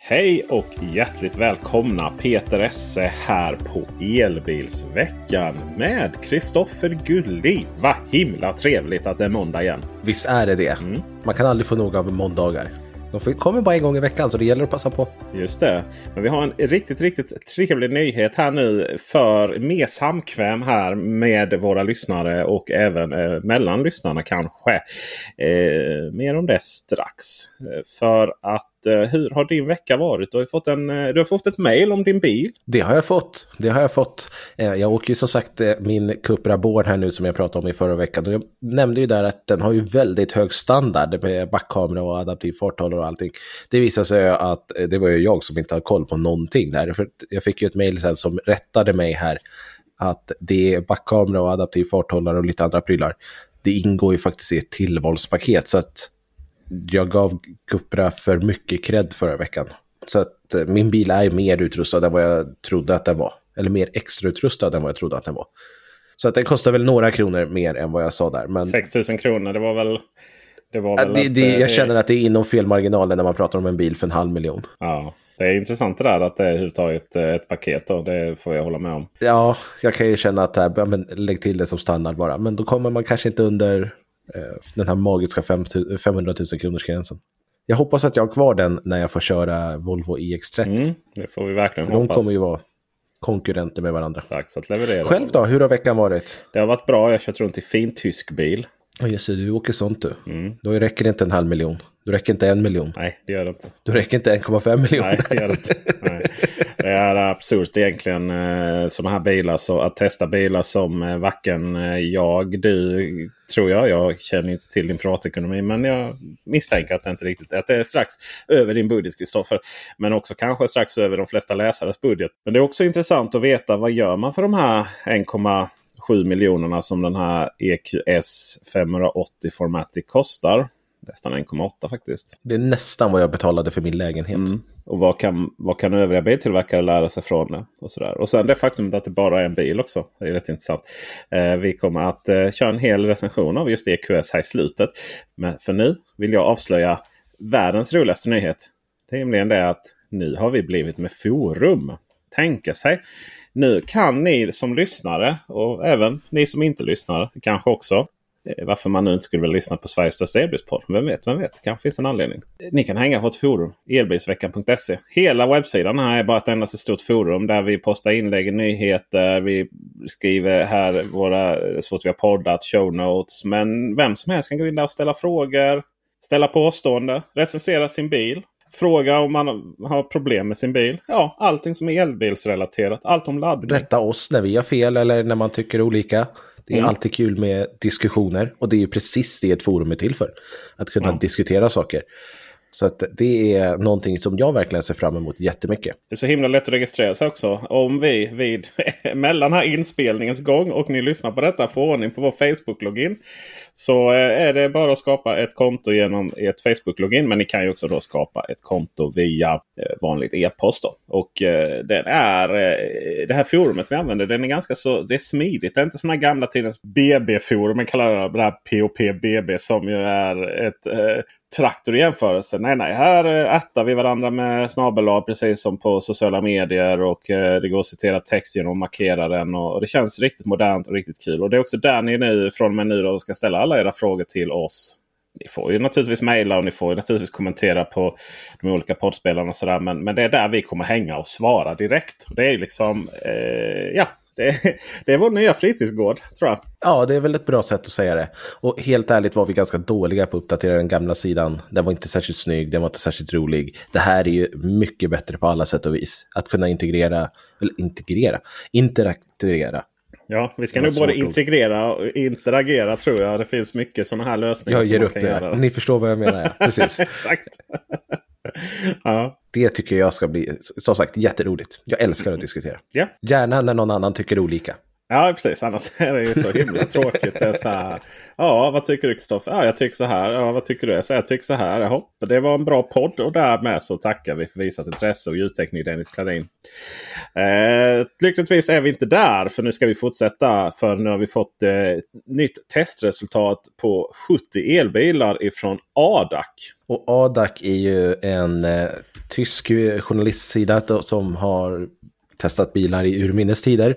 Hej och hjärtligt välkomna Peter Esse här på Elbilsveckan med Kristoffer Gulli. Vad himla trevligt att det är måndag igen. Visst är det det. Mm. Man kan aldrig få nog av måndagar. De kommer bara en gång i veckan så det gäller att passa på. Just det. Men vi har en riktigt, riktigt trevlig nyhet här nu för mer samkväm här med våra lyssnare och även eh, mellan lyssnarna kanske. Eh, mer om det strax. Eh, för att Eh, hur har din vecka varit? Du har, fått en, eh, du har fått ett mail om din bil. Det har jag fått. Det har jag fått. Eh, jag åker ju som sagt min Cupra Born här nu som jag pratade om i förra veckan. Och jag nämnde ju där att den har ju väldigt hög standard med backkamera och adaptiv farthållare och allting. Det visade sig att det var ju jag som inte hade koll på någonting där. För jag fick ju ett mail sen som rättade mig här att det är backkamera och adaptiv farthållare och lite andra prylar. Det ingår ju faktiskt i ett tillvalspaket så att jag gav Cupra för mycket cred förra veckan. Så att eh, min bil är mer utrustad än vad jag trodde att den var. Eller mer extrautrustad än vad jag trodde att den var. Så att den kostar väl några kronor mer än vad jag sa där. Men 6 000 kronor, det var väl... Det var väl det, det, eh, jag känner att det är inom felmarginalen när man pratar om en bil för en halv miljon. Ja, det är intressant det där att det är överhuvudtaget eh, ett paket. Då. Det får jag hålla med om. Ja, jag kan ju känna att här, ja, men lägg till det som standard bara. Men då kommer man kanske inte under den här magiska 5 000 500 000 kronors gränsen. Jag hoppas att jag har kvar den när jag får köra Volvo iX30. Mm, det får vi verkligen För de hoppas. kommer ju vara konkurrenter med varandra. Dags att leverera. Själv då, hur har veckan varit? Det har varit bra. Jag har kört runt i fin tysk bil. Ja just det, du åker sånt du. Då räcker det inte en halv miljon. Du räcker inte en miljon. Nej, det gör det inte. Du räcker inte 1,5 miljoner. Nej, det gör det inte. Nej. Det är absurt egentligen eh, sådana här bilar. Så att testa bilar som eh, varken eh, jag, du, tror jag. Jag känner inte till din privatekonomi. Men jag misstänker att det inte riktigt att det är strax över din budget Kristoffer. Men också kanske strax över de flesta läsares budget. Men det är också intressant att veta vad gör man för de här 1,7 miljonerna som den här EQS 580 Formatic kostar. Nästan 1,8 faktiskt. Det är nästan vad jag betalade för min lägenhet. Mm. Och vad kan, vad kan övriga biltillverkare lära sig från det? Och, sådär. och sen det faktumet att det bara är en bil också. Det är rätt intressant. Eh, vi kommer att eh, köra en hel recension av just EQS här i slutet. Men för nu vill jag avslöja världens roligaste nyhet. Det är nämligen det att nu har vi blivit med forum. Tänka sig. Nu kan ni som lyssnare och även ni som inte lyssnar kanske också Eh, varför man nu inte skulle vilja lyssna på Sveriges största elbilspodd. Vem vet, vem vet. Det kanske finns en anledning. Eh, ni kan hänga på ett forum. Elbilsveckan.se. Hela webbsidan här är bara ett endast stort forum där vi postar inlägg, nyheter. Vi skriver här våra, eh, så fort vi har poddat, show notes. Men vem som helst kan gå in där och ställa frågor. Ställa påstående. Recensera sin bil. Fråga om man har problem med sin bil. Ja, allting som är elbilsrelaterat. Allt om laddning. Rätta oss när vi har fel eller när man tycker olika. Det är Mm. alltid kul med diskussioner och det är ju precis det ett forum är till för. Att kunna Ja. diskutera saker. Så att det är någonting som jag verkligen ser fram emot jättemycket. Det är så himla lätt att registrera sig också. Om vi vid mellan här inspelningens gång och ni lyssnar på detta får ordning på vår Facebook-login. Så eh, är det bara att skapa ett konto genom ert Facebook-login. Men ni kan ju också då skapa ett konto via eh, vanligt e-post. Och eh, den är, det här forumet vi använder den är ganska så det är smidigt. Det är inte som den gamla tidens BB-forum. Kallar det här POP-BB som ju är ett eh, traktor i jämförelse. Nej, nej, här attar vi varandra med snabel precis som på sociala medier. Och eh, det går att citera text genom att markera den. Och, och, det känns riktigt modernt och riktigt kul. Och det är också där ni nu från och med nu då ska ställa alla era frågor till oss. Ni får ju naturligtvis mejla och ni får ju naturligtvis kommentera på de olika poddspelarna och sådär. Men, men det är där vi kommer hänga och svara direkt. Det är liksom, eh, ja, det, det är vår nya fritidsgård tror jag. Ja, det är väl ett bra sätt att säga det. Och helt ärligt var vi ganska dåliga på att uppdatera den gamla sidan. Den var inte särskilt snygg, den var inte särskilt rolig. Det här är ju mycket bättre på alla sätt och vis. Att kunna integrera, eller integrera, interaktivera Ja, vi ska nog både integrera och interagera tror jag. Det finns mycket sådana här lösningar. Jag ger upp det. Ni förstår vad jag menar. Ja. Precis. Exakt. ja. Det tycker jag ska bli, som sagt, jätteroligt. Jag älskar att diskutera. Ja. Gärna när någon annan tycker olika. Ja precis, annars är det ju så himla tråkigt. Det är så här, ja vad tycker du Kristoffer? Ja jag tycker så här. Ja vad tycker du? Jag, säger, jag tycker så här. Jaha, det var en bra podd och därmed så tackar vi för visat intresse och ljudteknik Dennis Klarin. Eh, lyckligtvis är vi inte där för nu ska vi fortsätta. För nu har vi fått eh, nytt testresultat på 70 elbilar ifrån ADAC. Och ADAC är ju en eh, tysk journalistsida som har testat bilar i urminnes tider.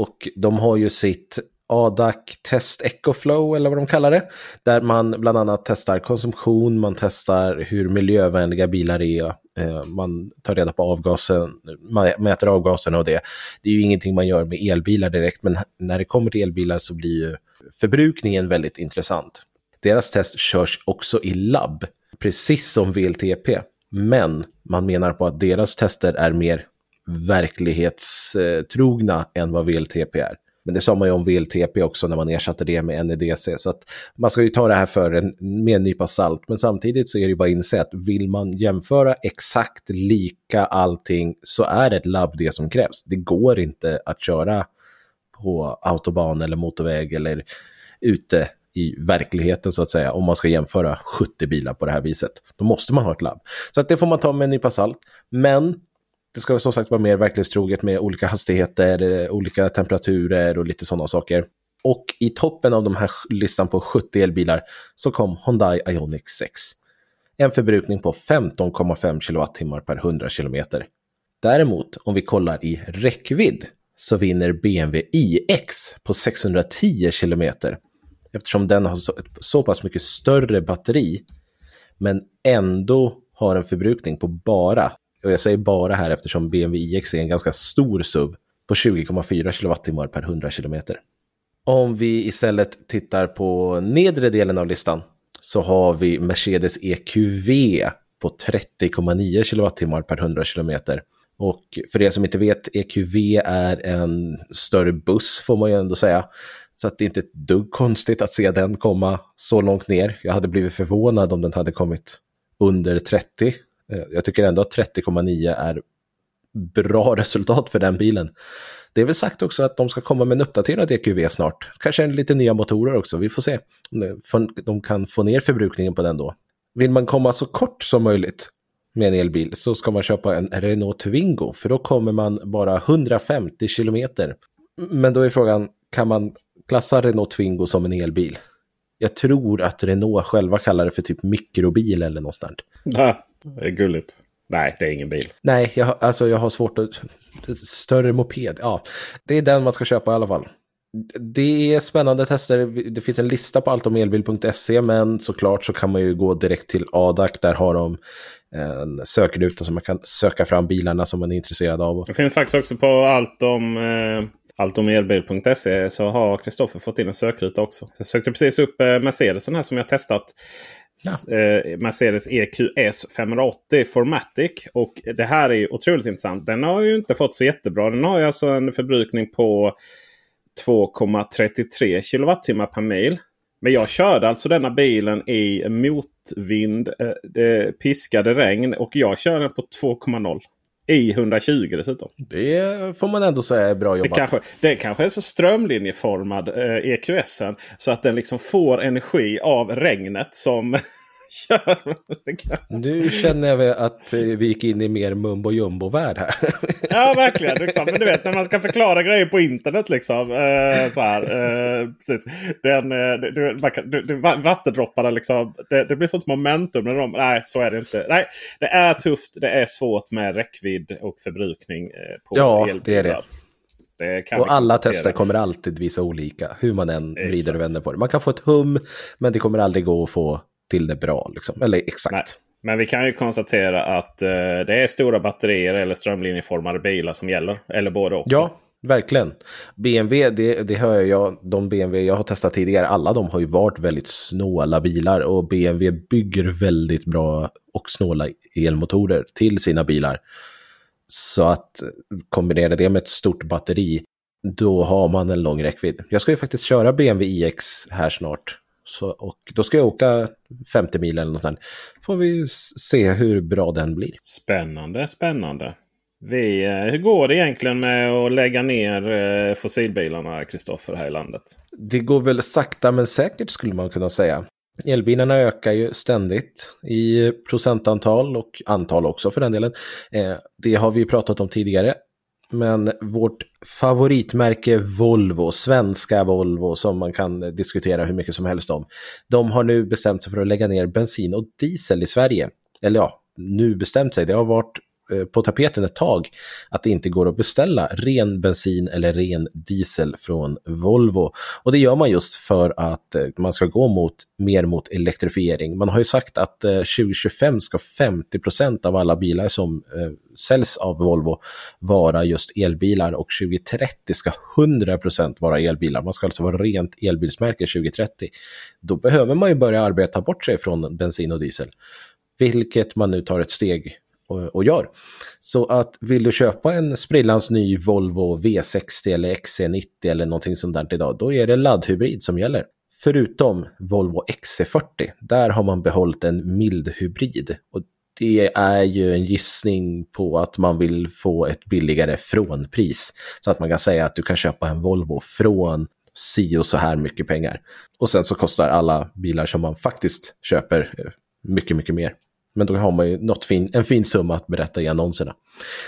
Och de har ju sitt ADAC Test EcoFlow eller vad de kallar det. Där man bland annat testar konsumtion, man testar hur miljövänliga bilar är. Eh, man tar reda på avgasen, man mäter avgaserna och det. Det är ju ingenting man gör med elbilar direkt, men när det kommer till elbilar så blir ju förbrukningen väldigt intressant. Deras test körs också i labb, precis som VLTP. Men man menar på att deras tester är mer verklighetstrogna än vad VLTP är. Men det sa man ju om VLTP också när man ersatte det med NEDC. Så att man ska ju ta det här för en, med en nypa salt. Men samtidigt så är det ju bara att inse att vill man jämföra exakt lika allting så är ett labb det som krävs. Det går inte att köra på autobahn eller motorväg eller ute i verkligheten så att säga om man ska jämföra 70 bilar på det här viset. Då måste man ha ett labb. Så att det får man ta med en nypa salt. Men det ska som sagt vara mer verklighetstroget med olika hastigheter, eh, olika temperaturer och lite sådana saker. Och i toppen av de här listan på 70 elbilar så kom Hyundai Ioniq 6. En förbrukning på 15,5 kWh per 100 km. Däremot, om vi kollar i räckvidd, så vinner BMW iX på 610 km. Eftersom den har så pass mycket större batteri, men ändå har en förbrukning på bara och jag säger bara här eftersom BMW iX är en ganska stor SUV på 20,4 kWh per 100 km. Om vi istället tittar på nedre delen av listan så har vi Mercedes EQV på 30,9 kWh per 100 km. Och för er som inte vet, EQV är en större buss får man ju ändå säga. Så att det är inte ett dugg konstigt att se den komma så långt ner. Jag hade blivit förvånad om den hade kommit under 30 Eh, jag tycker ändå att 30,9 är bra resultat för den bilen. Det är väl sagt också att de ska komma med en uppdaterad EQV snart. Kanske lite nya motorer också, vi får se. om De kan få ner förbrukningen på den då. Vill man komma så kort som möjligt med en elbil så ska man köpa en Renault Twingo för då kommer man bara 150 kilometer. Men då är frågan, kan man klassa Renault Twingo som en elbil? Jag tror att Renault själva kallar det för typ mikrobil eller något sånt. Ja, det är gulligt. Nej, det är ingen bil. Nej, jag, alltså jag har svårt att... Större moped, ja. Det är den man ska köpa i alla fall. Det är spännande tester. Det finns en lista på alltomelbil.se men såklart så kan man ju gå direkt till ADAC. Där har de en sökruta som man kan söka fram bilarna som man är intresserad av. Det finns faktiskt också på allt om eh, alltomelbil.se så har Kristoffer fått in en sökruta också. Så jag sökte precis upp eh, Mercedesen här som jag testat. Ja. Eh, Mercedes EQS 580 Formatic. Och det här är otroligt intressant. Den har ju inte fått så jättebra. Den har ju alltså en förbrukning på 2,33 kWh per mil. Men jag körde alltså denna bilen i motvind, eh, det piskade regn och jag körde den på 2,0. I 120 dessutom. Det får man ändå säga är bra jobbat. Det kanske, det kanske är så strömlinjeformad eh, EQSen så att den liksom får energi av regnet som nu känner jag väl att vi gick in i mer mumbo jumbo-värld här. ja, verkligen. Liksom. Men du vet när man ska förklara grejer på internet. liksom. Eh, så här, eh, precis. Den, eh, vattendropparna liksom. Det, det, blir sånt momentum. När de, nej, så är det inte. Nej, det är tufft. Det är svårt med räckvidd och förbrukning eh, på Ja, det är det. Det och alla tester kommer alltid visa olika, hur man än vrider och vänder på det. Man kan få ett hum, men det kommer aldrig gå att få till det bra. Liksom. Eller exakt. Nej. Men vi kan ju konstatera att eh, det är stora batterier eller strömlinjeformade bilar som gäller. Eller både och. Ja, verkligen. BMW, det, det hör jag, de BMW jag har testat tidigare, alla de har ju varit väldigt snåla bilar. Och BMW bygger väldigt bra och snåla elmotorer till sina bilar. Så att kombinera det med ett stort batteri, då har man en lång räckvidd. Jag ska ju faktiskt köra BMW iX här snart. Så, och då ska jag åka 50 mil eller något sånt. Får vi se hur bra den blir. Spännande, spännande. Vi, eh, hur går det egentligen med att lägga ner eh, fossilbilarna, Kristoffer, här i landet? Det går väl sakta men säkert skulle man kunna säga. Elbilarna ökar ju ständigt i procentantal och antal också för den delen. Eh, det har vi pratat om tidigare. Men vårt favoritmärke Volvo, svenska Volvo, som man kan diskutera hur mycket som helst om, de har nu bestämt sig för att lägga ner bensin och diesel i Sverige. Eller ja, nu bestämt sig. Det har varit Eh, på tapeten ett tag att det inte går att beställa ren bensin eller ren diesel från Volvo. Och det gör man just för att eh, man ska gå mot, mer mot elektrifiering. Man har ju sagt att eh, 2025 ska 50% av alla bilar som säljs av Volvo vara just elbilar och 2030 ska 100% vara elbilar. Man ska alltså vara rent elbilsmärke 2030. Då behöver man ju börja arbeta bort sig från bensin och diesel. Vilket man nu tar ett steg och, och gör. Så att vill du köpa en sprillans ny Volvo V60 eller XC90 eller någonting sånt där idag, då är det laddhybrid som gäller. Förutom Volvo XC40, där har man behållit en mild hybrid. Och det är ju en gissning på att man vill få ett billigare frånpris. Så att man kan säga att du kan köpa en Volvo från si och så här mycket pengar. Och sen så kostar alla bilar som man faktiskt köper eh, mycket, mycket mer. Men då har man ju något fin, en fin summa att berätta i annonserna.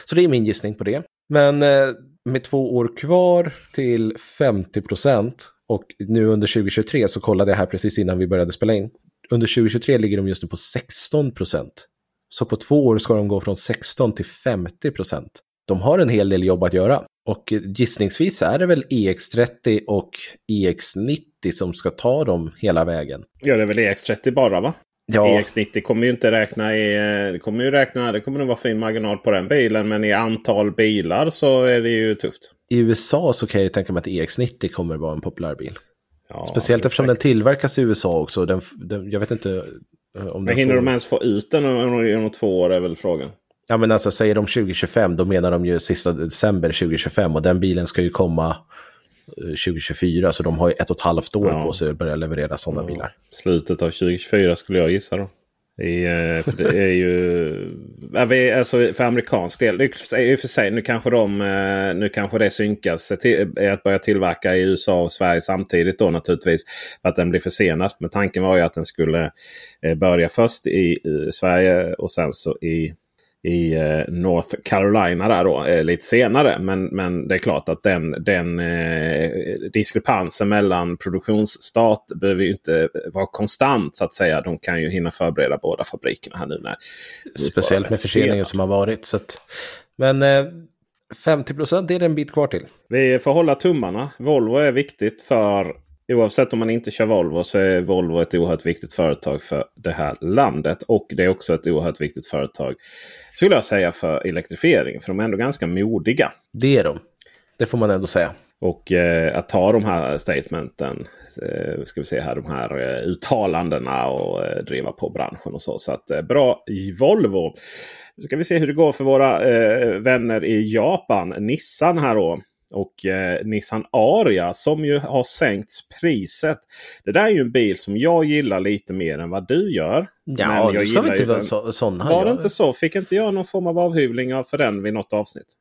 Så det är min gissning på det. Men eh, med två år kvar till 50 procent och nu under 2023 så kollade jag här precis innan vi började spela in. Under 2023 ligger de just nu på 16 procent. Så på två år ska de gå från 16 till 50 procent. De har en hel del jobb att göra. Och gissningsvis är det väl EX30 och EX90 som ska ta dem hela vägen. Ja, det är väl EX30 bara va? Ja. EX90 kommer ju inte räkna i... Det kommer ju räkna... Det kommer nog vara fin marginal på den bilen. Men i antal bilar så är det ju tufft. I USA så kan jag ju tänka mig att EX90 kommer vara en populär bil. Ja, Speciellt eftersom den tillverkas i USA också. Den, den, jag vet inte eh, om Men hinner får... de ens få ut den inom två år är väl frågan. Ja men alltså säger de 2025 då menar de ju sista december 2025 och den bilen ska ju komma 2024. Så de har ju ett och ett halvt år ja. på sig att börja leverera sådana ja. bilar. Slutet av 2024 skulle jag gissa då. I, eh, för det är ju... alltså för amerikansk del. I och för sig, nu kanske, de, eh, nu kanske det synkas till, att börja tillverka i USA och Sverige samtidigt då naturligtvis. För att den blir försenad. Men tanken var ju att den skulle eh, börja först i Sverige och sen så i i eh, North Carolina där då, eh, lite senare. Men, men det är klart att den, den eh, diskrepansen mellan produktionsstart behöver ju inte vara konstant så att säga. De kan ju hinna förbereda båda fabrikerna här nu. När, Speciellt med förseningen som har varit. Så att, men eh, 50 procent är det en bit kvar till. Vi får hålla tummarna. Volvo är viktigt för Oavsett om man inte kör Volvo så är Volvo ett oerhört viktigt företag för det här landet. Och det är också ett oerhört viktigt företag skulle jag säga för elektrifiering. För de är ändå ganska modiga. Det är de. Det får man ändå säga. Och eh, att ta de här statementen, eh, ska vi se här, de här eh, uttalandena och eh, driva på branschen och så. Så att eh, bra Volvo. Nu ska vi se hur det går för våra eh, vänner i Japan. Nissan här då. Och eh, Nissan Aria som ju har sänkts priset. Det där är ju en bil som jag gillar lite mer än vad du gör. Ja, Men jag ska gillar inte vara så, sådana. Var det inte så? Fick inte jag någon form av avhyvling för den vid något avsnitt?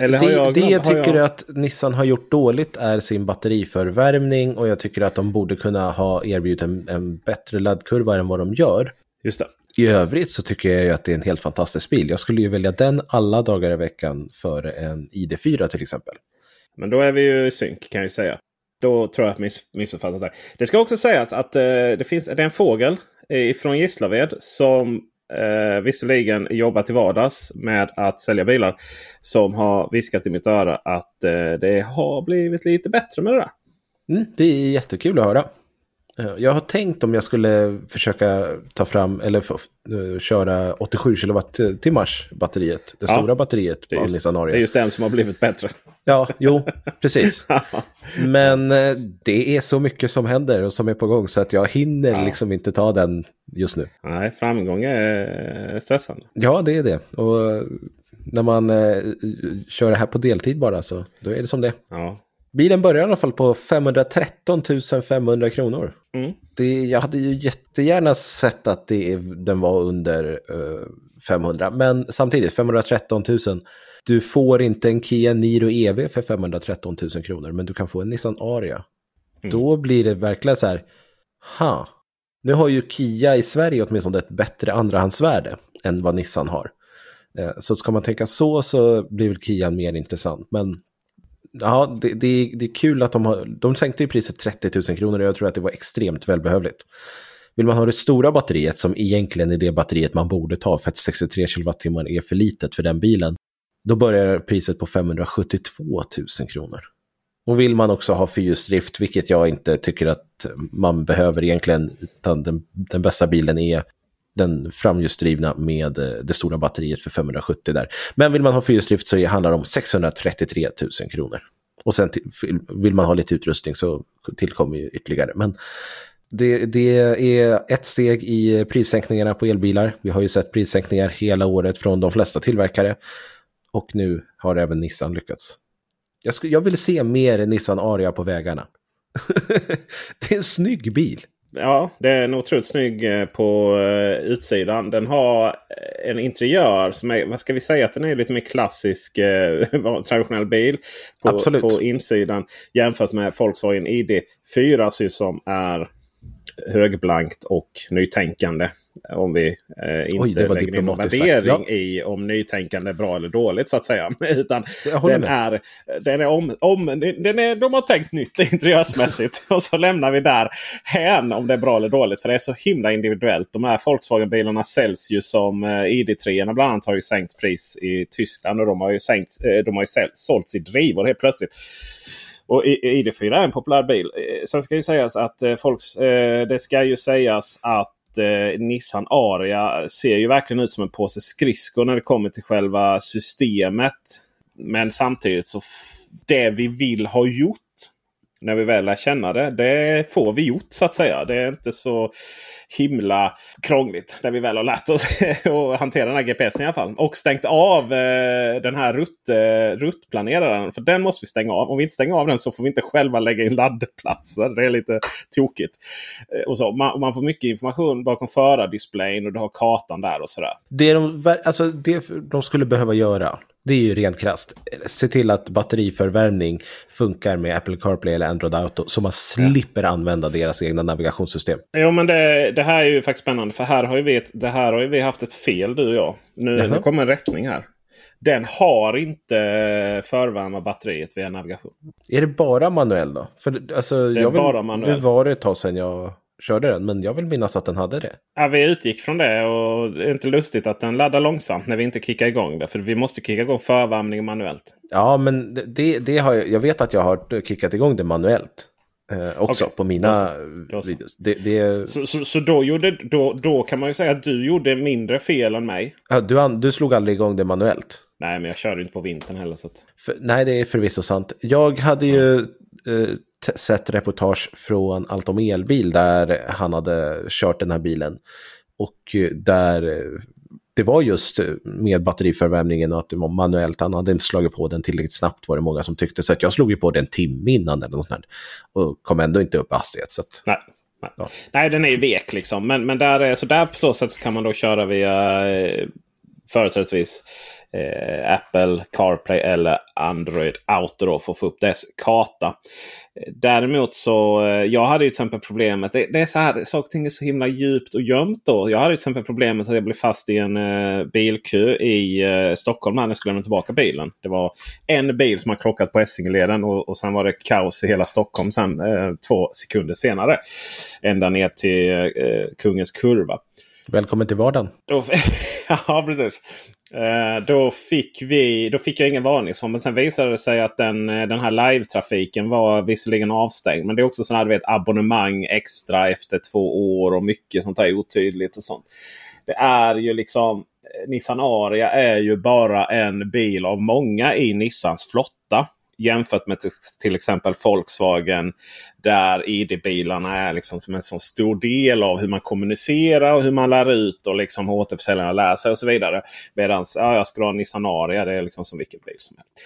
Eller det, jag det jag tycker jag- att Nissan har gjort dåligt är sin batteriförvärmning och jag tycker att de borde kunna ha erbjudit en, en bättre laddkurva än vad de gör. Just det. I övrigt så tycker jag ju att det är en helt fantastisk bil. Jag skulle ju välja den alla dagar i veckan före en ID4 till exempel. Men då är vi ju i synk kan jag ju säga. Då tror jag att miss, missuppfattat det. Det ska också sägas att eh, det, finns, det är en fågel eh, från Gislaved som eh, visserligen jobbar till vardags med att sälja bilar. Som har viskat i mitt öra att eh, det har blivit lite bättre med det där. Mm, det är jättekul att höra. Eh, Jag har tänkt om jag skulle försöka ta fram eller eh, köra 87 kilowattimmars batteriet. Det Ja, stora batteriet just, Nissan det är just den som har blivit bättre. Ja, jo, precis. Men eh, det är så mycket som händer och som är på gång så att jag hinner Ja. liksom inte ta den just nu. Nej, framgång är stressande. Ja, det är det. Och när man eh, kör det här på deltid bara så då är det som det. Ja. Bilen börjar i alla fall på 513 500 kronor. Mm. Det, jag hade ju jättegärna sett att det, den var under eh, 500, men samtidigt 513 000. Du får inte en Kia Niro EV för 513 000 kronor, men du kan få en Nissan Aria. Mm. Då blir det verkligen så här, ha, nu har ju Kia i Sverige åtminstone ett bättre andrahandsvärde än vad Nissan har. Eh, Så ska man tänka så så blir väl Kia mer intressant. Men ja, det, det, det är kul att de har, de sänkte ju priset 30 000 kronor och jag tror att det var extremt välbehövligt. Vill man ha det stora batteriet som egentligen är det batteriet man borde ta för att 63 kilowattimmar är för litet för den bilen, då börjar priset på 572 000 kronor. Och vill man också ha fyrhjulsdrift, vilket jag inte tycker att man behöver egentligen, utan den, den bästa bilen är den framhjulsdrivna med eh, det stora batteriet för 570 där. Men vill man ha fyrhjulsdrift så handlar det om 633 000 kronor. Och sen vill man ha lite utrustning så tillkommer ju ytterligare. Men det, det är ett steg i prissänkningarna på elbilar. Vi har ju sett prissänkningar hela året från de flesta tillverkare. Och nu har även Nissan lyckats. Jag, skulle, jag vill se mer Nissan Aria på vägarna. det är en snygg bil. Ja, det är en otroligt snygg eh, på eh, utsidan. Den har eh, en interiör som är, vad ska vi säga, att den är lite mer klassisk eh, traditionell bil. På, Absolut. på insidan jämfört med Volkswagen ID4 så som är högblankt och nytänkande. Om vi eh, inte Oj, lägger ner någon värdering ja. i om nytänkande är bra eller dåligt så att säga. Utan den med. är, den är om, om, den är, de har tänkt nytt interiörsmässigt. och så lämnar vi där hän om det är bra eller dåligt. För det är så himla individuellt. De här Volkswagen-bilarna säljs ju som eh, ID3 bland annat har ju sänkt pris i Tyskland. Och de har ju, sänkt, eh, de har ju säl- sålts i drivor helt plötsligt. Och I- ID4 är en populär bil. Eh, Sen ska ju sägas att eh, folks, eh, det ska ju sägas att eh, Nissan Aria ser ju verkligen ut som en påse skridskor när det kommer till själva systemet. Men samtidigt så det vi vill ha gjort när vi väl lär känna det, det får vi gjort så att säga. Det är inte så himla krångligt när vi väl har lärt oss att hantera den här GPSen i alla fall. Och stängt av eh, den här rutt, eh, ruttplaneraren. För den måste vi stänga av. Om vi inte stänger av den så får vi inte själva lägga in laddplatser. Det är lite tokigt. Eh, och så. Man, man får mycket information bakom förardisplayen och du har kartan där och sådär. Det de, alltså det de skulle behöva göra, det är ju rent krasst. Se till att batteriförvärmning funkar med Apple CarPlay eller Android Auto så man slipper använda deras egna navigationssystem. Jo men det, det här är ju faktiskt spännande. För här har ju vi, ett, det här har vi haft ett fel du och jag. Nu, Jaha. nu kommer en rättning här. Den har inte förvärma batteriet via navigation. Är det bara manuell då? För alltså, är jag vill, bara manuell. Nu var det ett tag sedan jag körde den, men jag vill minnas att den hade det. Ja, vi utgick från det och det är inte lustigt att den laddar långsamt när vi inte kickar igång det. För vi måste kicka igång förvärmningen manuellt. Ja, men det, det har jag, jag vet att jag har kickat igång det manuellt. Eh, också Okej, på mina då så, då så. videos. Det, det, Så, så, så då, gjorde, då, då kan man ju säga att du gjorde mindre fel än mig. ja, du, du slog aldrig igång det manuellt. Nej, men jag körde inte på vintern heller. Så att... För, nej, det är förvisso sant. Jag hade ju eh, t- sett reportage från Altom Elbil där han hade kört den här bilen. Och eh, där eh, det var just eh, med batteriförvärmningen och att det var manuellt. Han hade inte slagit på den tillräckligt snabbt var det många som tyckte. Så att jag slog ju på den en timme innan eller något sånt Och kom ändå inte upp i hastighet. Så att, Nej. Nej. Ja. Nej, den är ju vek liksom. Men, men där, så där på så sätt kan man då köra via eh, företrädesvis eh, Apple CarPlay eller Android Auto då, för att få upp dess karta. Däremot så, eh, jag hade ju till exempel problemet, det, det är så här, saker och ting är så himla djupt och gömt då. Jag hade till exempel problemet att jag blev fast i en eh, bilkö i eh, Stockholm när jag skulle lämna tillbaka bilen. Det var en bil som har krockat på Essingeleden och, och sen var det kaos i hela Stockholm sen eh, två sekunder senare. Ända ner till eh, Kungens Kurva. Välkommen till vardagen. Ja, precis. Eh, då, fick vi, då fick jag ingen varning. Men sen visade det sig att den, eh, den här live-trafiken var visserligen avstängd. Men det är också sådana vet, abonnemang extra efter två år och mycket sånt där otydligt. och sånt. Det är ju liksom eh, Nissan Aria är ju bara en bil av många i Nissans flotta jämfört med till exempel Volkswagen där ID-bilarna är liksom en så stor del av hur man kommunicerar och hur man lär ut och liksom hur återförsäljarna lär sig och så vidare. Medan ja, jag ska ha en Nissan Aria, det är liksom som vilken bil som helst.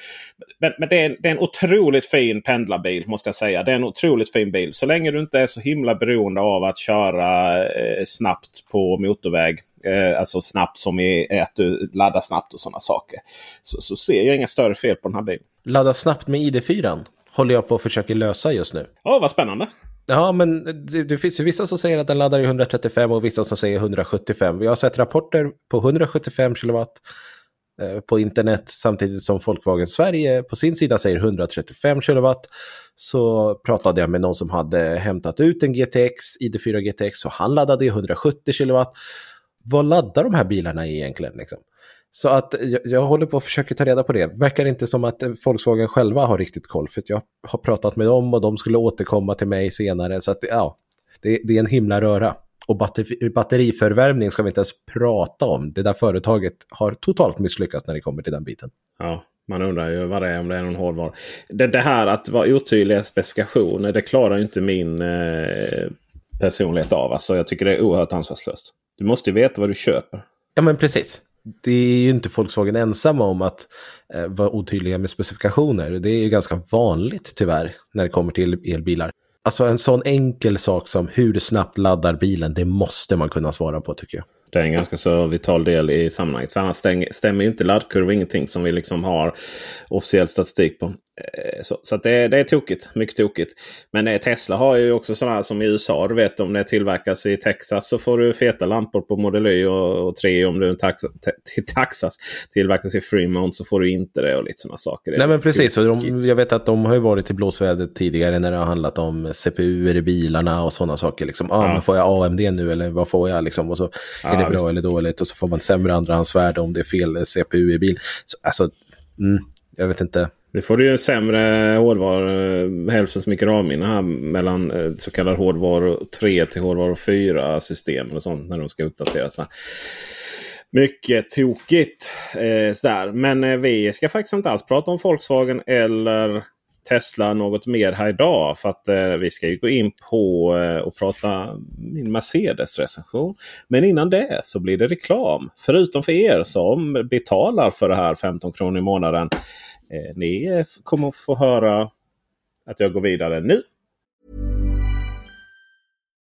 Men, men det, är, det, är, en otroligt fin pendlarbil måste jag säga. Det är en otroligt fin bil. Så länge du inte är så himla beroende av att köra eh, snabbt på motorväg. Eh, alltså snabbt som i att du laddar snabbt och sådana saker. Så, så ser jag inga större fel på den här bilen. Ladda snabbt med ID4 håller jag på att försöka lösa just nu. Ja, oh, vad spännande. Ja, men det, det, finns ju vissa som säger att den laddar i 135 och vissa som säger 175. Vi har sett rapporter på 175 kilowatt eh, på internet samtidigt som Volkswagen Sverige på sin sida säger 135 kilowatt. Så pratade jag med någon som hade hämtat ut en GTX, ID4 GTX, och han laddade i 170 kilowatt. Vad laddar de här bilarna i egentligen? Liksom? Så att jag, jag, håller på att försöka ta reda på det. Verkar inte som att Volkswagen själva har riktigt koll. För jag har pratat med dem och de skulle återkomma till mig senare. Så att ja, det, det är en himla röra. Och batteri, batteriförvärmning ska vi inte ens prata om. Det där företaget har totalt misslyckats när det kommer till den biten. Ja, man undrar ju vad det är om det är någon hårdvara. Det, det här att vara otydliga specifikationer, det klarar ju inte min eh, personlighet av. Alltså, jag tycker det är oerhört ansvarslöst. Du måste ju veta vad du köper. Ja, men precis det är ju inte Volkswagen ensamma om att eh, vara otydliga med specifikationer. Det är ju ganska vanligt tyvärr när det kommer till elbilar. Alltså en sån enkel sak som hur snabbt laddar bilen, det måste man kunna svara på tycker jag. Det är en ganska så vital del i sammanhanget. För annars stämmer ju inte laddkurva ingenting som vi liksom har officiell statistik på. Eh, så, så det, det, är tokigt. Mycket tokigt. Men eh, Tesla har ju också sådana som i USA. Du vet om det tillverkas i Texas så får du feta lampor på Model Y och, och 3. Om du tax, till Texas tillverkas i Fremont så får du inte det och lite sådana saker. Nej men precis. Och de, jag vet att de har ju varit i blåsväder tidigare när det har handlat om CPU i bilarna och sådana saker. Liksom, ah, ja. men får jag AMD nu eller vad får jag? Liksom, och så ja, är det bra visst. eller dåligt och så får man sämre andrahandsvärde om det är fel CPU i bil. Så, alltså, mm, jag vet inte. Nu får du ju sämre hårdvaror, hälften så mycket ramminne här mellan eh, så kallad hårdvaror 3 till hårdvaror 4 system och sånt när de ska uppdateras. Mycket tokigt. Eh, sådär. Men eh, vi ska faktiskt inte alls prata om Volkswagen eller Tesla något mer här idag. För att eh, vi ska ju gå in på eh, och prata min Mercedes recension. Men innan det så blir det reklam. Förutom för er som betalar för det här 15 kronor i månaden. Eh, ni kommer få höra att jag går vidare nu.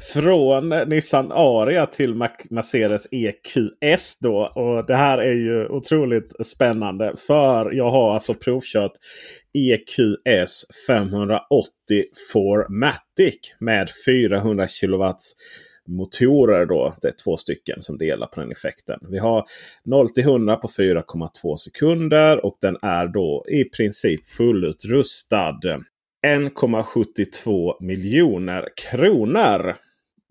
Från Nissan Aria till Mercedes EQS då. Och det här är ju otroligt spännande. För jag har alltså provkört EQS 580 Formatic med 400 kW motorer. Då. Det är två stycken som delar på den effekten. Vi har 0 till 100 på 4,2 sekunder och den är då i princip fullutrustad. 1,72 miljoner kronor.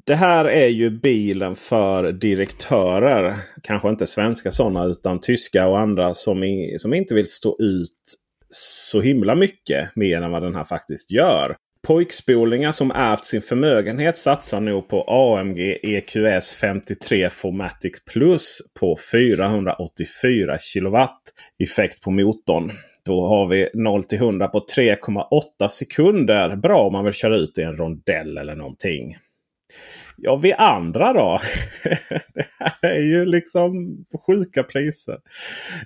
Det här är ju bilen för direktörer. Kanske inte svenska sådana utan tyska och andra som, i, som inte vill stå ut så himla mycket mer än vad den här faktiskt gör. Pojkspolingar som ärvt sin förmögenhet satsar nog på AMG EQS 53 Formatic Plus på 484 kW effekt på motorn. Då har vi 0 till 100 på 3,8 sekunder. Bra om man vill köra ut i en rondell eller någonting. Ja, vi andra då? det här är ju liksom sjuka priser.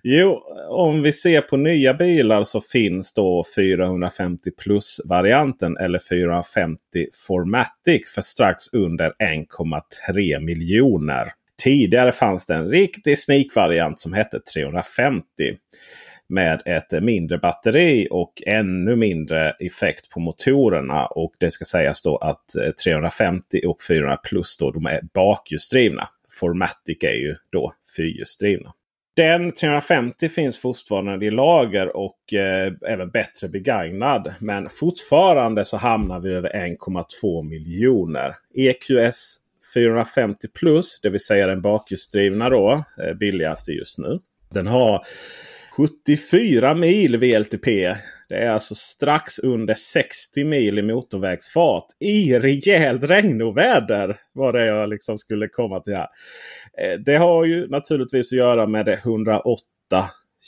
Jo, om vi ser på nya bilar så finns då 450 plus-varianten eller 450 Formatic för strax under 1,3 miljoner. Tidigare fanns det en riktig sneak-variant som hette 350 med ett mindre batteri och ännu mindre effekt på motorerna. Och det ska sägas då att eh, 350 och 400 plus då, de är bakhjulsdrivna. Formatic är ju då fyrhjulsdrivna. Den 350 finns fortfarande i lager och eh, även bättre begagnad. Men fortfarande så hamnar vi över 1,2 miljoner. EQS 450 plus, det vill säga den bakhjulsdrivna då, eh, billigaste just nu. Den har 74 mil VLTP. Det är alltså strax under 60 mil i motorvägsfart. I rejält regnoväder var det jag liksom skulle komma till här. Eh, det har ju naturligtvis att göra med det 108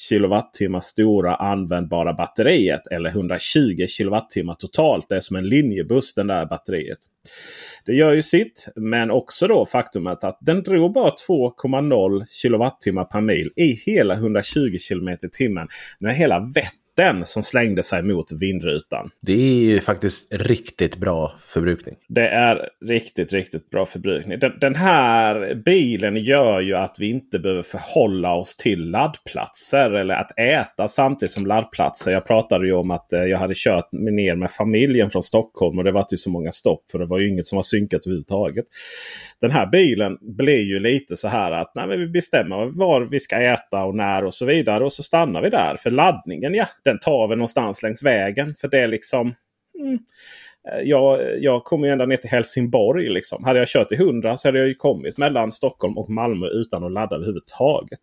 kilowattimmar stora användbara batteriet. Eller 120 kilowattimmar totalt. Det är som en linjebuss den där batteriet. Det gör ju sitt. Men också då faktumet att den drog bara 2,0 kilowattimmar per mil i hela 120 km i timmen. När hela Vättern den som slängde sig mot vindrutan. Det är ju faktiskt riktigt bra förbrukning. Det är riktigt, riktigt bra förbrukning. Den, den, här bilen gör ju att vi inte behöver förhålla oss till laddplatser eller att äta samtidigt som laddplatser. Jag pratade ju om att eh, jag hade kört ner med familjen från Stockholm och det var inte så många stopp för det var ju inget som var synkat överhuvudtaget. Den här bilen blir ju lite så här att nej, vi bestämmer var vi ska äta och när och så vidare. Och så stannar vi där. För laddningen, ja, den tar vi någonstans längs vägen. För det är liksom... Mm, eh, jag, jag kommer ju ända ner till Helsingborg. Liksom. Hade jag kört i 100 så hade jag ju kommit mellan Stockholm och Malmö utan att ladda överhuvudtaget.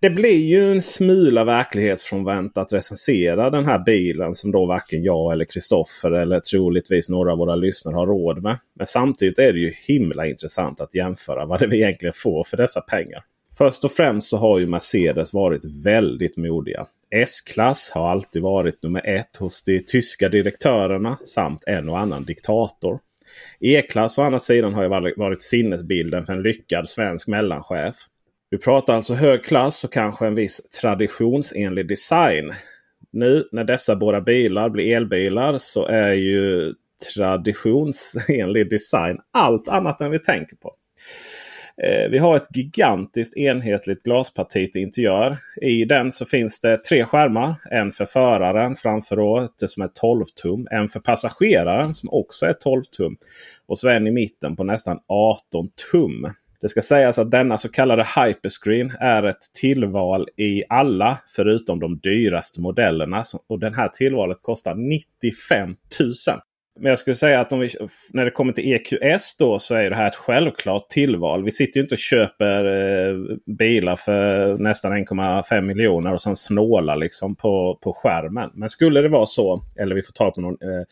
Det blir ju en smula verklighetsfrånvänt att recensera den här bilen som då varken jag eller Kristoffer eller troligtvis några av våra lyssnare har råd med. Men samtidigt är det ju himla intressant att jämföra vad det vi egentligen får för dessa pengar. Först och främst så har ju Mercedes varit väldigt modiga. S-klass har alltid varit nummer ett hos de tyska direktörerna samt en och annan diktator. E-klass å andra sidan har ju varit sinnesbilden för en lyckad svensk mellanchef. Vi pratar alltså hög klass och kanske en viss traditionsenlig design. Nu när dessa båda bilar blir elbilar så är ju traditionsenlig design. Allt annat än vi tänker på. Eh, vi har ett gigantiskt enhetligt glasparti till interiör. I den så finns det tre skärmar. En för föraren framför året som är 12 tum. En för passageraren som också är 12 tum. Och så en i mitten på nästan 18 tum. Det ska sägas att denna så kallade Hyperscreen är ett tillval i alla förutom de dyraste modellerna. Och den här tillvalet kostar 95 000. Men jag skulle säga att vi, när det kommer till EQS då så är det här ett självklart tillval. Vi sitter ju inte och köper eh, bilar för nästan 1,5 miljoner och sen snålar liksom på, på skärmen. Men skulle det vara så, eller vi får ta på någon eh,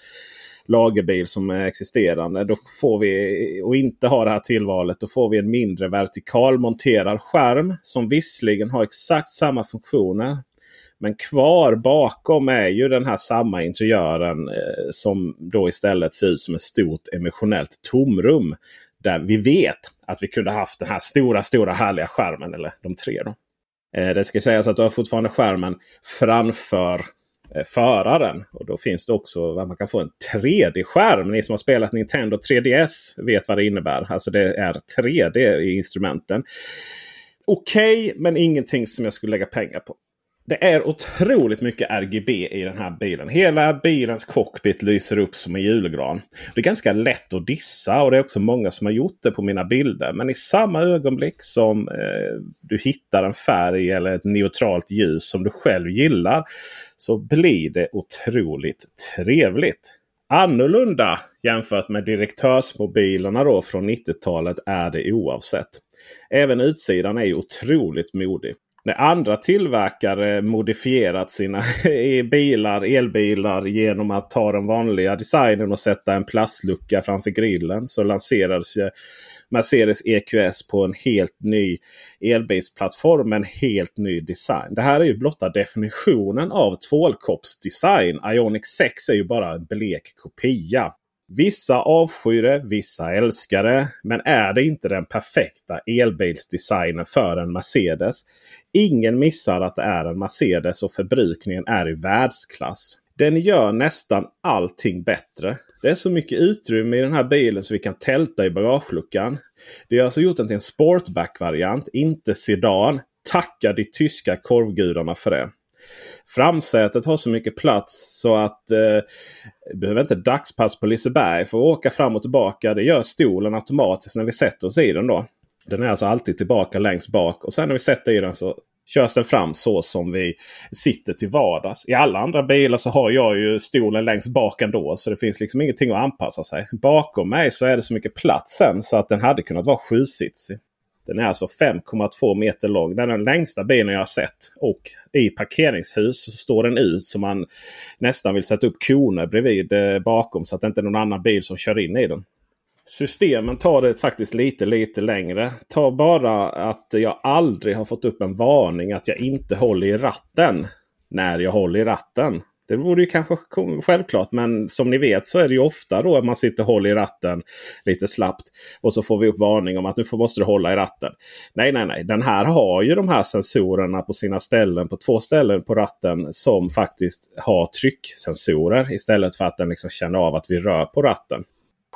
lagerbil som är existerande. Då får vi, och inte ha det här tillvalet, då får vi en mindre vertikalmonterad skärm som visserligen har exakt samma funktioner. Men kvar bakom är ju den här samma interiören eh, som då istället ser ut som ett stort emotionellt tomrum. Där vi vet att vi kunde haft den här stora, stora härliga skärmen. Eller de tre då. Eh, det ska sägas att du har fortfarande skärmen framför eh, föraren. Och då finns det också att man kan få en 3D-skärm. Ni som har spelat Nintendo 3DS vet vad det innebär. Alltså det är 3D i instrumenten. Okej, okay, men ingenting som jag skulle lägga pengar på. Det är otroligt mycket RGB i den här bilen. Hela bilens cockpit lyser upp som en julgran. Det är ganska lätt att dissa och det är också många som har gjort det på mina bilder. Men i samma ögonblick som eh, du hittar en färg eller ett neutralt ljus som du själv gillar så blir det otroligt trevligt. Annorlunda jämfört med direktörsmobilerna då från 90-talet är det oavsett. Även utsidan är otroligt modig när andra tillverkare modifierat sina bilar, elbilar genom att ta den vanliga designen och sätta en plastlucka framför grillen. Så lanserades Mercedes EQS på en helt ny elbilsplattform med en helt ny design. Det här är ju blotta definitionen av tvålkoppsdesign. Ionic 6 är ju bara en blek kopia. Vissa avskyr det, vissa älskar det. Men är det inte den perfekta elbilsdesignen för en Mercedes? Ingen missar att det är en Mercedes och förbrukningen är i världsklass. Den gör nästan allting bättre. Det är så mycket utrymme i den här bilen så vi kan tälta i bagageluckan. Det har alltså gjort den till en sportback-variant, inte sedan. Tacka de tyska korvgudarna för det. Framsätet har så mycket plats så att eh, behöver inte dagspass på Liseberg för att åka fram och tillbaka. Det gör stolen automatiskt när vi sätter oss i den. då. Den är alltså alltid tillbaka längst bak och sen när vi sätter i den så körs den fram så som vi sitter till vardags. I alla andra bilar så har jag ju stolen längst bak ändå. Så det finns liksom ingenting att anpassa sig. Bakom mig så är det så mycket plats sen så att den hade kunnat vara sjusitsig. Den är alltså 5,2 meter lång. Den är den längsta bilen jag har sett. Och i parkeringshus så står den ut så man nästan vill sätta upp koner bredvid eh, bakom så att det inte är någon annan bil som kör in i den. Systemen tar det faktiskt lite lite längre. Ta bara att jag aldrig har fått upp en varning att jag inte håller i ratten när jag håller i ratten. Det vore ju kanske självklart men som ni vet så är det ju ofta då att man sitter och håller i ratten lite slappt. Och så får vi upp varning om att nu måste du hålla i ratten. Nej, nej, nej. Den här har ju de här sensorerna på sina ställen. På två ställen på ratten som faktiskt har trycksensorer. Istället för att den liksom känner av att vi rör på ratten.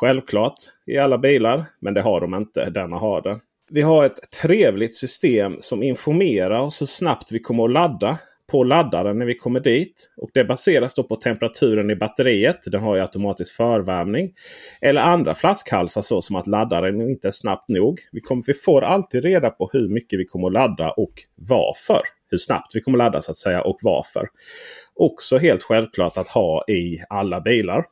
Självklart i alla bilar, men det har de inte. Denna har det. Vi har ett trevligt system som informerar oss hur snabbt vi kommer att ladda på laddaren när vi kommer dit. Och Det baseras då på temperaturen i batteriet. Den har ju automatisk förvärmning. Eller andra flaskhalsar så som att laddaren inte är snabbt nog. Vi, kommer, vi får alltid reda på hur mycket vi kommer att ladda och varför. Hur snabbt vi kommer att ladda så att säga och varför. Också helt självklart att ha i alla bilar.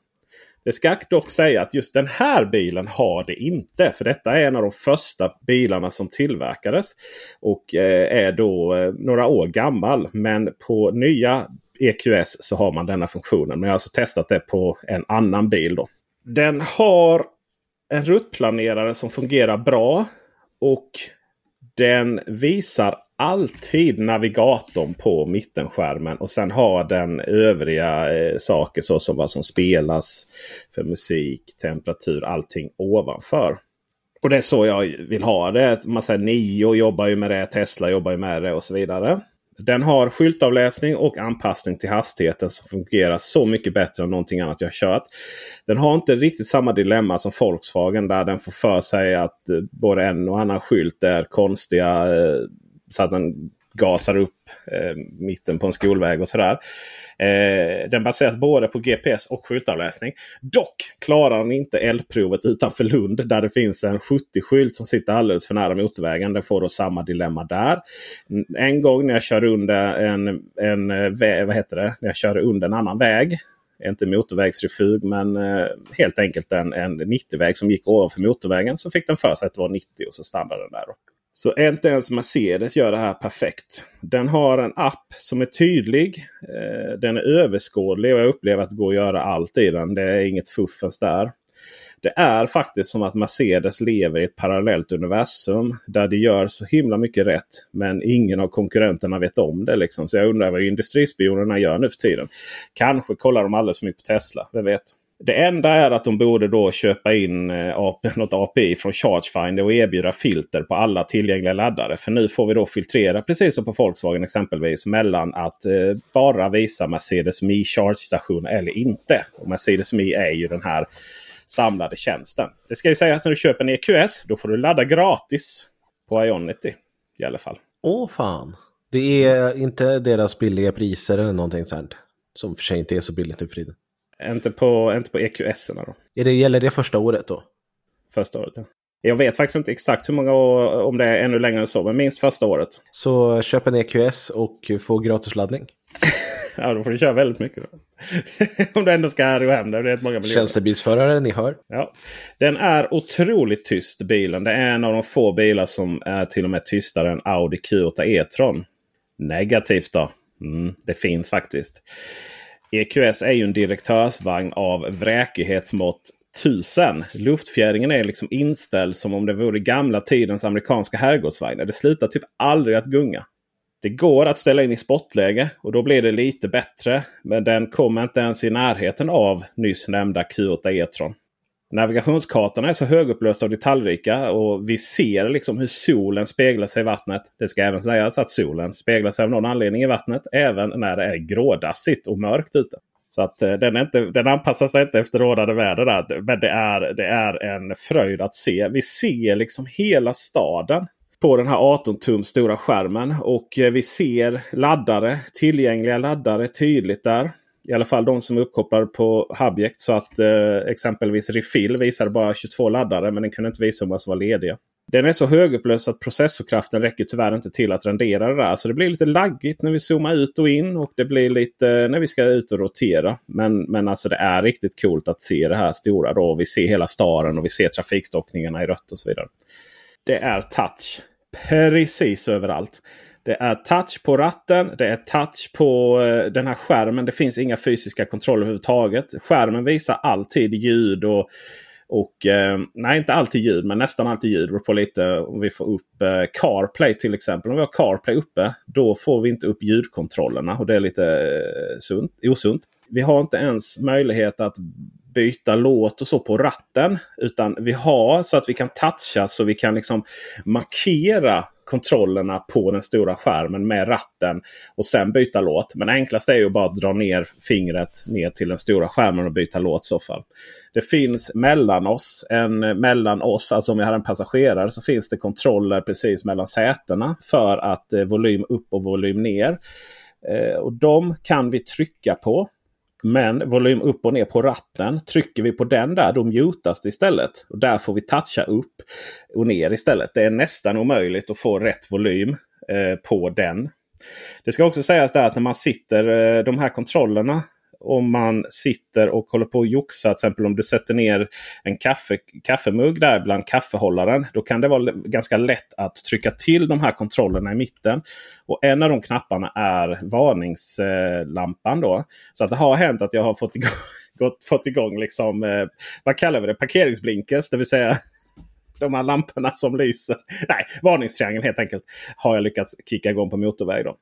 Det ska dock säga att just den här bilen har det inte. För detta är en av de första bilarna som tillverkades. Och eh, är då eh, några år gammal. Men på nya EQS så har man denna funktionen. Men jag har alltså testat det på en annan bil. Då. Den har en ruttplanerare som fungerar bra. Och den visar alltid navigatorn på mittenskärmen. Och sen har den övriga eh, saker såsom vad som spelas för musik, temperatur, allting ovanför. Och det är så jag vill ha det. Man säger Nio jobbar ju med det, Tesla jobbar ju med det och så vidare. Den har skyltavläsning och anpassning till hastigheten som fungerar så mycket bättre än någonting annat jag kört. Den har inte riktigt samma dilemma som Volkswagen där den får för sig att eh, både en och annan skylt är konstiga. Eh, så att den gasar upp eh, mitten på en skolväg och sådär. Eh, den baseras både på GPS och skyltavläsning. Dock klarar den inte eldprovet utanför Lund där det finns en 70-skylt som sitter alldeles för nära motorvägen. Den får då samma dilemma där. En gång när jag körde under en, en eh, vad heter det? När jag kör under en annan väg inte motorvägsrefug men eh, helt enkelt en, en 90-väg som gick ovanför motorvägen. Så fick den för sig att det var 90 och så stannade den där. Så inte ens Mercedes gör det här perfekt. Den har en app som är tydlig. Eh, den är överskådlig och jag upplever att det går att göra allt i den. Det är inget fuffens där. Det är faktiskt som att Mercedes lever i ett parallellt universum. Där de gör så himla mycket rätt. Men ingen av konkurrenterna vet om det. Liksom. Så jag undrar vad industrispionerna gör nu för tiden. Kanske kollar de alldeles för mycket på Tesla. Vem vet? Det enda är att de borde då köpa in eh, något API från Chargefinder och erbjuda filter på alla tillgängliga laddare. För nu får vi då filtrera precis som på Volkswagen exempelvis mellan att eh, bara visa Mercedes Me Charge-station eller inte. Och Mercedes Me är ju den här samlade tjänsten. Det ska ju sägas när du köper en EQS. Då får du ladda gratis på Ionity i alla fall. Åh fan! Det är inte deras billiga priser eller någonting sånt. Som för sig inte är så billigt nu för tiden. Inte på, inte på EQS. Då. Är det, gäller det första året då? Första året, ja. Jag vet faktiskt inte exakt hur många år, om det är ännu längre än så, men minst första året. Så köp en EQS och få gratisladdning. ja, då får du köra väldigt mycket. om du ändå ska och hem. Det är rätt många miljoner. Tjänstebilsförare, ni hör. Ja. Den är otroligt tyst bilen. Det är en av de få bilar som är till och med tystare än Audi Q8 E-tron. Negativt då? Mm, det finns faktiskt. EQS är ju en direktörsvagn av vräkighetsmått 1000. Luftfjädringen är liksom inställd som om det vore gamla tidens amerikanska herrgårdsvagnar. Det slutar typ aldrig att gunga. Det går att ställa in i sportläge och då blir det lite bättre. Men den kommer inte ens i närheten av nyss nämnda Q8 E-tron. Navigationskartorna är så högupplösta och detaljrika och vi ser liksom hur solen speglar sig i vattnet. Det ska även sägas att solen speglar sig av någon anledning i vattnet även när det är grådassigt och mörkt ute. Så att eh, den, den, inte, den anpassar sig inte efter rådande väder. Där. Men det är, det är en fröjd att se. Vi ser liksom hela staden på den här 18 tum stora skärmen. Och eh, vi ser laddare, tillgängliga laddare tydligt där. I alla fall de som är uppkopplade på Hubject. Så att eh, exempelvis Refill visade bara 22 laddare men den kunde inte visa hur många som var lediga. Den är så högupplöst att processorkraften räcker tyvärr inte till att rendera det där. Så det blir lite laggigt när vi zoomar ut och in. Och det blir lite när vi ska ut och rotera. Men, men alltså det är riktigt coolt att se det här stora. Då. Vi ser hela staden och vi ser trafikstockningarna i rött och så vidare. Det är touch precis överallt. Det är touch på ratten. Det är touch på eh, den här skärmen. Det finns inga fysiska kontroller överhuvudtaget. Skärmen visar alltid ljud och och eh, nej, inte alltid ljud, men nästan alltid ljud. Det på lite om vi får upp eh, CarPlay till exempel. Om vi har CarPlay uppe, då får vi inte upp ljudkontrollerna och det är lite eh, sunt, osunt. Vi har inte ens möjlighet att byta låt och så på ratten. Utan vi har så att vi kan toucha så vi kan liksom markera kontrollerna på den stora skärmen med ratten och sen byta låt. Men enklast är ju bara att dra ner fingret ner till den stora skärmen och byta låt i så fall. Det finns mellan oss, en, mellan oss, alltså om vi har en passagerare, så finns det kontroller precis mellan sätena för att eh, volym upp och volym ner. Eh, och De kan vi trycka på. Men volym upp och ner på ratten. Trycker vi på den där då mutas det istället. Och där får vi toucha upp och ner istället. Det är nästan omöjligt att få rätt volym eh, på den. Det ska också sägas där att när man sitter eh, de här kontrollerna om man sitter och håller på och joxa. Till exempel om du sätter ner en kaffe, kaffemugg där bland kaffehållaren. Då kan det vara ganska lätt att trycka till de här kontrollerna i mitten. Och En av de knapparna är varningslampan. Då. Så att det har hänt att jag har fått igång, gått, fått igång liksom, eh, vad kallar vi det? parkeringsblinkers. Det vill säga de här lamporna som lyser. Nej, varningstriangeln helt enkelt. Har jag lyckats kicka igång på motorväg. Då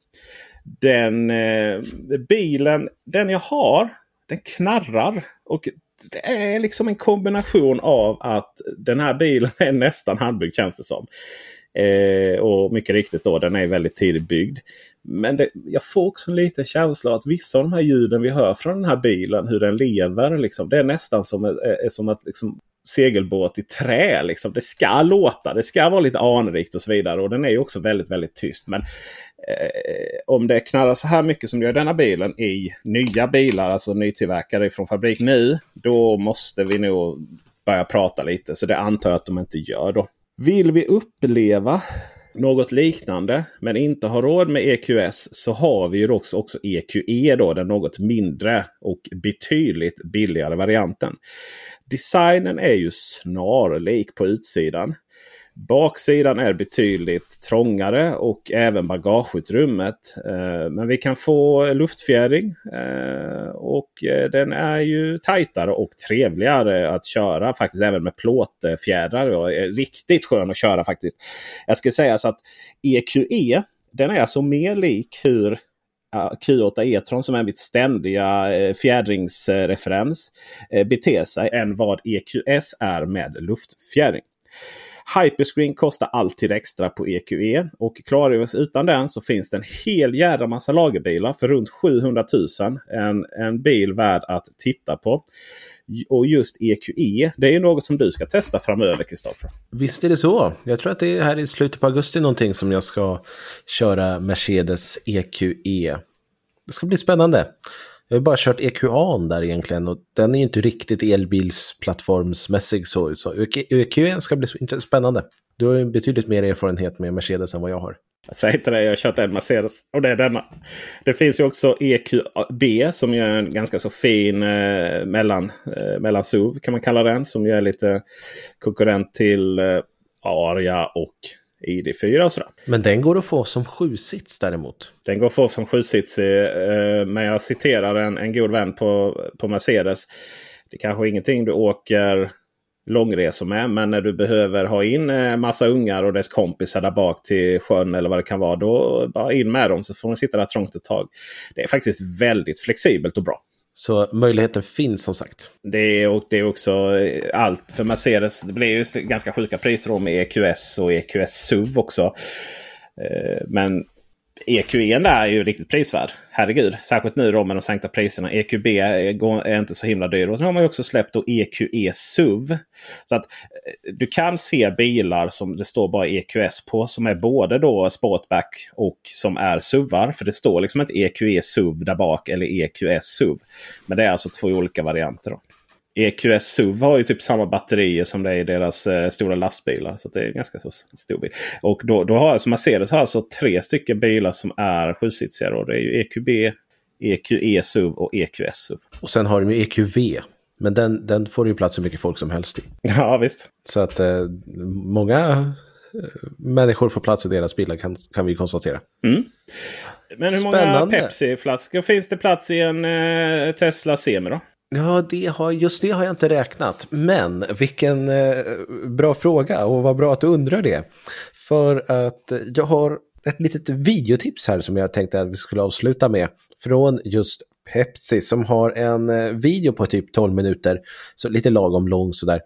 den eh, bilen, den jag har, den knarrar. Och det är liksom en kombination av att den här bilen är nästan handbyggd känns det som. Eh, och mycket riktigt då, den är väldigt tidigt byggd. Men det, jag får också en liten känsla av att vissa av de här ljuden vi hör från den här bilen, hur den lever, liksom, det är nästan som, eh, är, som att liksom, segelbåt i trä. Liksom. Det ska låta, det ska vara lite anrikt och så vidare. Och den är ju också väldigt, väldigt tyst. Men eh, om det knarrar så här mycket som det gör i denna bilen i nya bilar, alltså nytillverkade från fabrik nu. Då måste vi nog börja prata lite. Så det antar jag att de inte gör då. Vill vi uppleva något liknande men inte har råd med EQS så har vi ju också, också EQE då den något mindre och betydligt billigare varianten. Designen är ju snarlik på utsidan. Baksidan är betydligt trångare och även bagageutrymmet. Eh, men vi kan få luftfjädring eh, och eh, den är ju tajtare och trevligare att köra faktiskt även med plåtfjädrar. Riktigt skön att köra faktiskt. Jag ska säga så att EQE den är alltså mer lik hur Q8 E-tron som är mitt ständiga eh, fjädringsreferens eh, beter sig än vad EQS är med luftfjädring. Hyperscreen kostar alltid extra på EQE. Och klarar vi oss utan den så finns det en hel jädra massa lagerbilar för runt 700 000. En, en bil värd att titta på. Och just EQE, det är något som du ska testa framöver, Kristoffer. Visst är det så. Jag tror att det är här i slutet på augusti någonting som jag ska köra Mercedes EQE. Det ska bli spännande. Jag har bara kört EQA där egentligen och den är inte riktigt elbilsplattformsmässig så. så EQA ska bli spännande. Du har ju betydligt mer erfarenhet med Mercedes än vad jag har. Jag säger inte det, jag har kört en Mercedes och det är denna. Det finns ju också EQB som är en ganska så fin eh, mellan, eh, mellan SUV kan man kalla den. Som ju är lite konkurrent till eh, Aria och ID4 och sådär. Men den går att få som sjusits däremot? Den går att få som sjusits. Eh, men jag citerar en, en god vän på, på Mercedes. Det kanske är ingenting du åker långresor med. Men när du behöver ha in eh, massa ungar och dess kompisar där bak till sjön eller vad det kan vara. Då bara in med dem så får de sitta där trångt ett tag. Det är faktiskt väldigt flexibelt och bra. Så möjligheten finns som sagt. Det är, och det är också eh, allt för Mercedes. Det blir ju ganska sjuka priser då med EQS och EQS SUV också. Eh, men EQE är ju riktigt prisvärd. Herregud. Särskilt nu då med de sänkta priserna. EQB är inte så himla dyr. Och så har man också släppt då EQE SUV. Så att eh, du kan se bilar som det står bara EQS på. Som är både då Sportback och som är SUVar. För det står liksom inte EQE SUV där bak eller EQS SUV. Men det är alltså två olika varianter. då. EQS SUV har ju typ samma batterier som det är i deras eh, stora lastbilar. Så det är ganska så stor bil. Och då, då har alltså Mercedes har alltså tre stycken bilar som är sjusitsiga. Det är ju EQB, EQE SUV och EQS SUV. Och sen har de ju EQV. Men den, den får ju plats hur mycket folk som helst i. Ja visst. Så att eh, många eh, människor får plats i deras bilar kan, kan vi konstatera. Mm. Men hur många Pepsi-flaskor finns det plats i en eh, Tesla Semi då? Ja, det har, just det har jag inte räknat. Men vilken eh, bra fråga och vad bra att du undrar det. För att jag har ett litet videotips här som jag tänkte att vi skulle avsluta med. Från just Pepsi som har en eh, video på typ 12 minuter, så lite lagom lång sådär.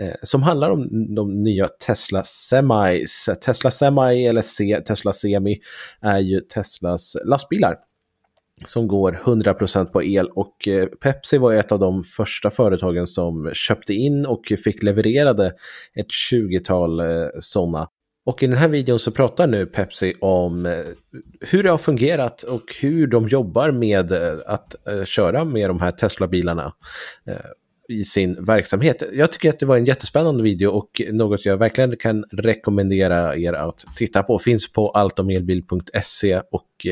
Eh, som handlar om de nya Tesla Semis. Tesla Semi eller C, Tesla Semi är ju Teslas lastbilar som går 100% på el och eh, Pepsi var ett av de första företagen som köpte in och fick levererade ett 20-tal eh, sådana. Och i den här videon så pratar nu Pepsi om eh, hur det har fungerat och hur de jobbar med att köra med de här Tesla-bilarna i sin verksamhet. Jag tycker att det var en jättespännande video och något jag verkligen kan rekommendera er att titta på. Finns på alltomelbil.se och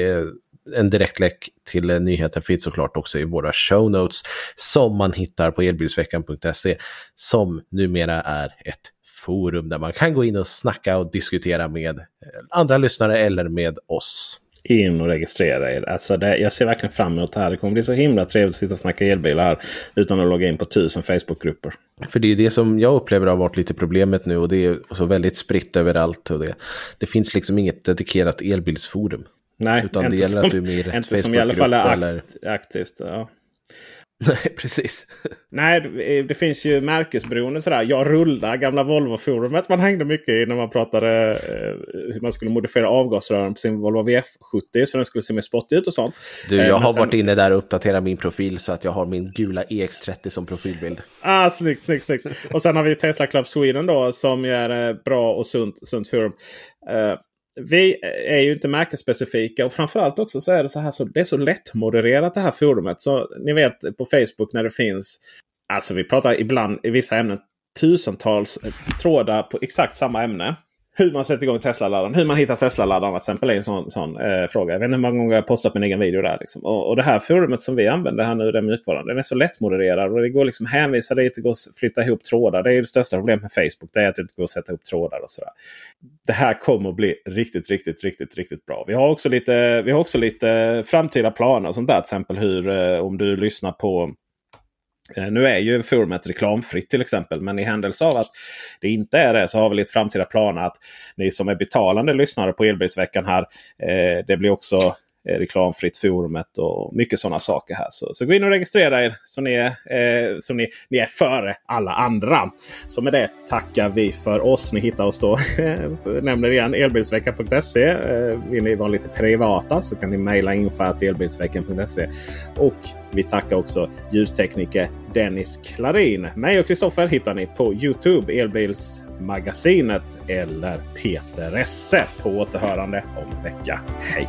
en direktlänk till nyheten finns såklart också i våra show notes som man hittar på elbilsveckan.se som numera är ett forum där man kan gå in och snacka och diskutera med eh, andra lyssnare eller med oss. In och registrera er. Alltså det, jag ser verkligen fram emot det här. Det kommer bli så himla trevligt att sitta och snacka elbilar utan att logga in på tusen Facebookgrupper. För det är det som jag upplever har varit lite problemet nu och det är så väldigt spritt överallt. Och det, det finns liksom inget dedikerat elbilsforum. Nej, Utan det gäller som, att du är med i rätt Inte som i alla fall är akt, eller... aktivt. Ja. Nej, precis. Nej, det, det finns ju märkesberoende sådär. Jag rullar, gamla Volvo-forumet man hängde mycket i när man pratade eh, hur man skulle modifiera avgasrören på sin Volvo V70 så den skulle se mer spottig ut och sånt. Du, jag Eh, har men sen- varit inne där och uppdaterat min profil så att jag har min gula EX30 som profilbild. Ah, snyggt, snyggt, snyggt. Och sen har vi Tesla Club Sweden då som är eh, bra och sunt, sunt forum. Vi är ju inte märkesspecifika och framförallt också så är det så här så det är så lättmodererat det här forumet. Så ni vet på Facebook när det finns, alltså vi pratar ibland i vissa ämnen tusentals trådar på exakt samma ämne. Hur man sätter igång Tesla-laddaren, hur man hittar Tesla-laddaren till exempel är en sån, sån eh, fråga. Jag vet inte hur många gånger jag har postat min egen video där. Liksom. Och, och det här forumet som vi använder här nu, den mjukvaran, den är så lättmodererad. Och det går liksom hänvisa dit, det går att flytta ihop trådar. Det är det största problemet med Facebook. Det är att det inte går att sätta ihop trådar och sådär. Det här kommer att bli riktigt, riktigt, riktigt, riktigt bra. Vi har också lite, vi har också lite framtida planer och sånt där. Till exempel hur, eh, om du lyssnar på Eh, nu är ju forumet reklamfritt till exempel. Men i händelse av att det inte är det så har vi lite framtida planer att ni som är betalande lyssnare på Elbilsveckan här. Eh, det blir också Eh, reklamfritt forumet och mycket sådana saker här. Så, så gå in och registrera er så ni är, eh, så ni, ni är före alla andra. Så med det tackar vi för oss. Ni hittar oss då, nämner igen, elbilsveckan.se. Eh, vill ni vara lite privata så kan ni mejla info.elbilsveckan.se. Och vi tackar också ljudtekniker Dennis Klarin. Mig och Kristoffer hittar ni på Youtube, Elbilsmagasinet eller Peter Esse. På återhörande om en vecka. Hej!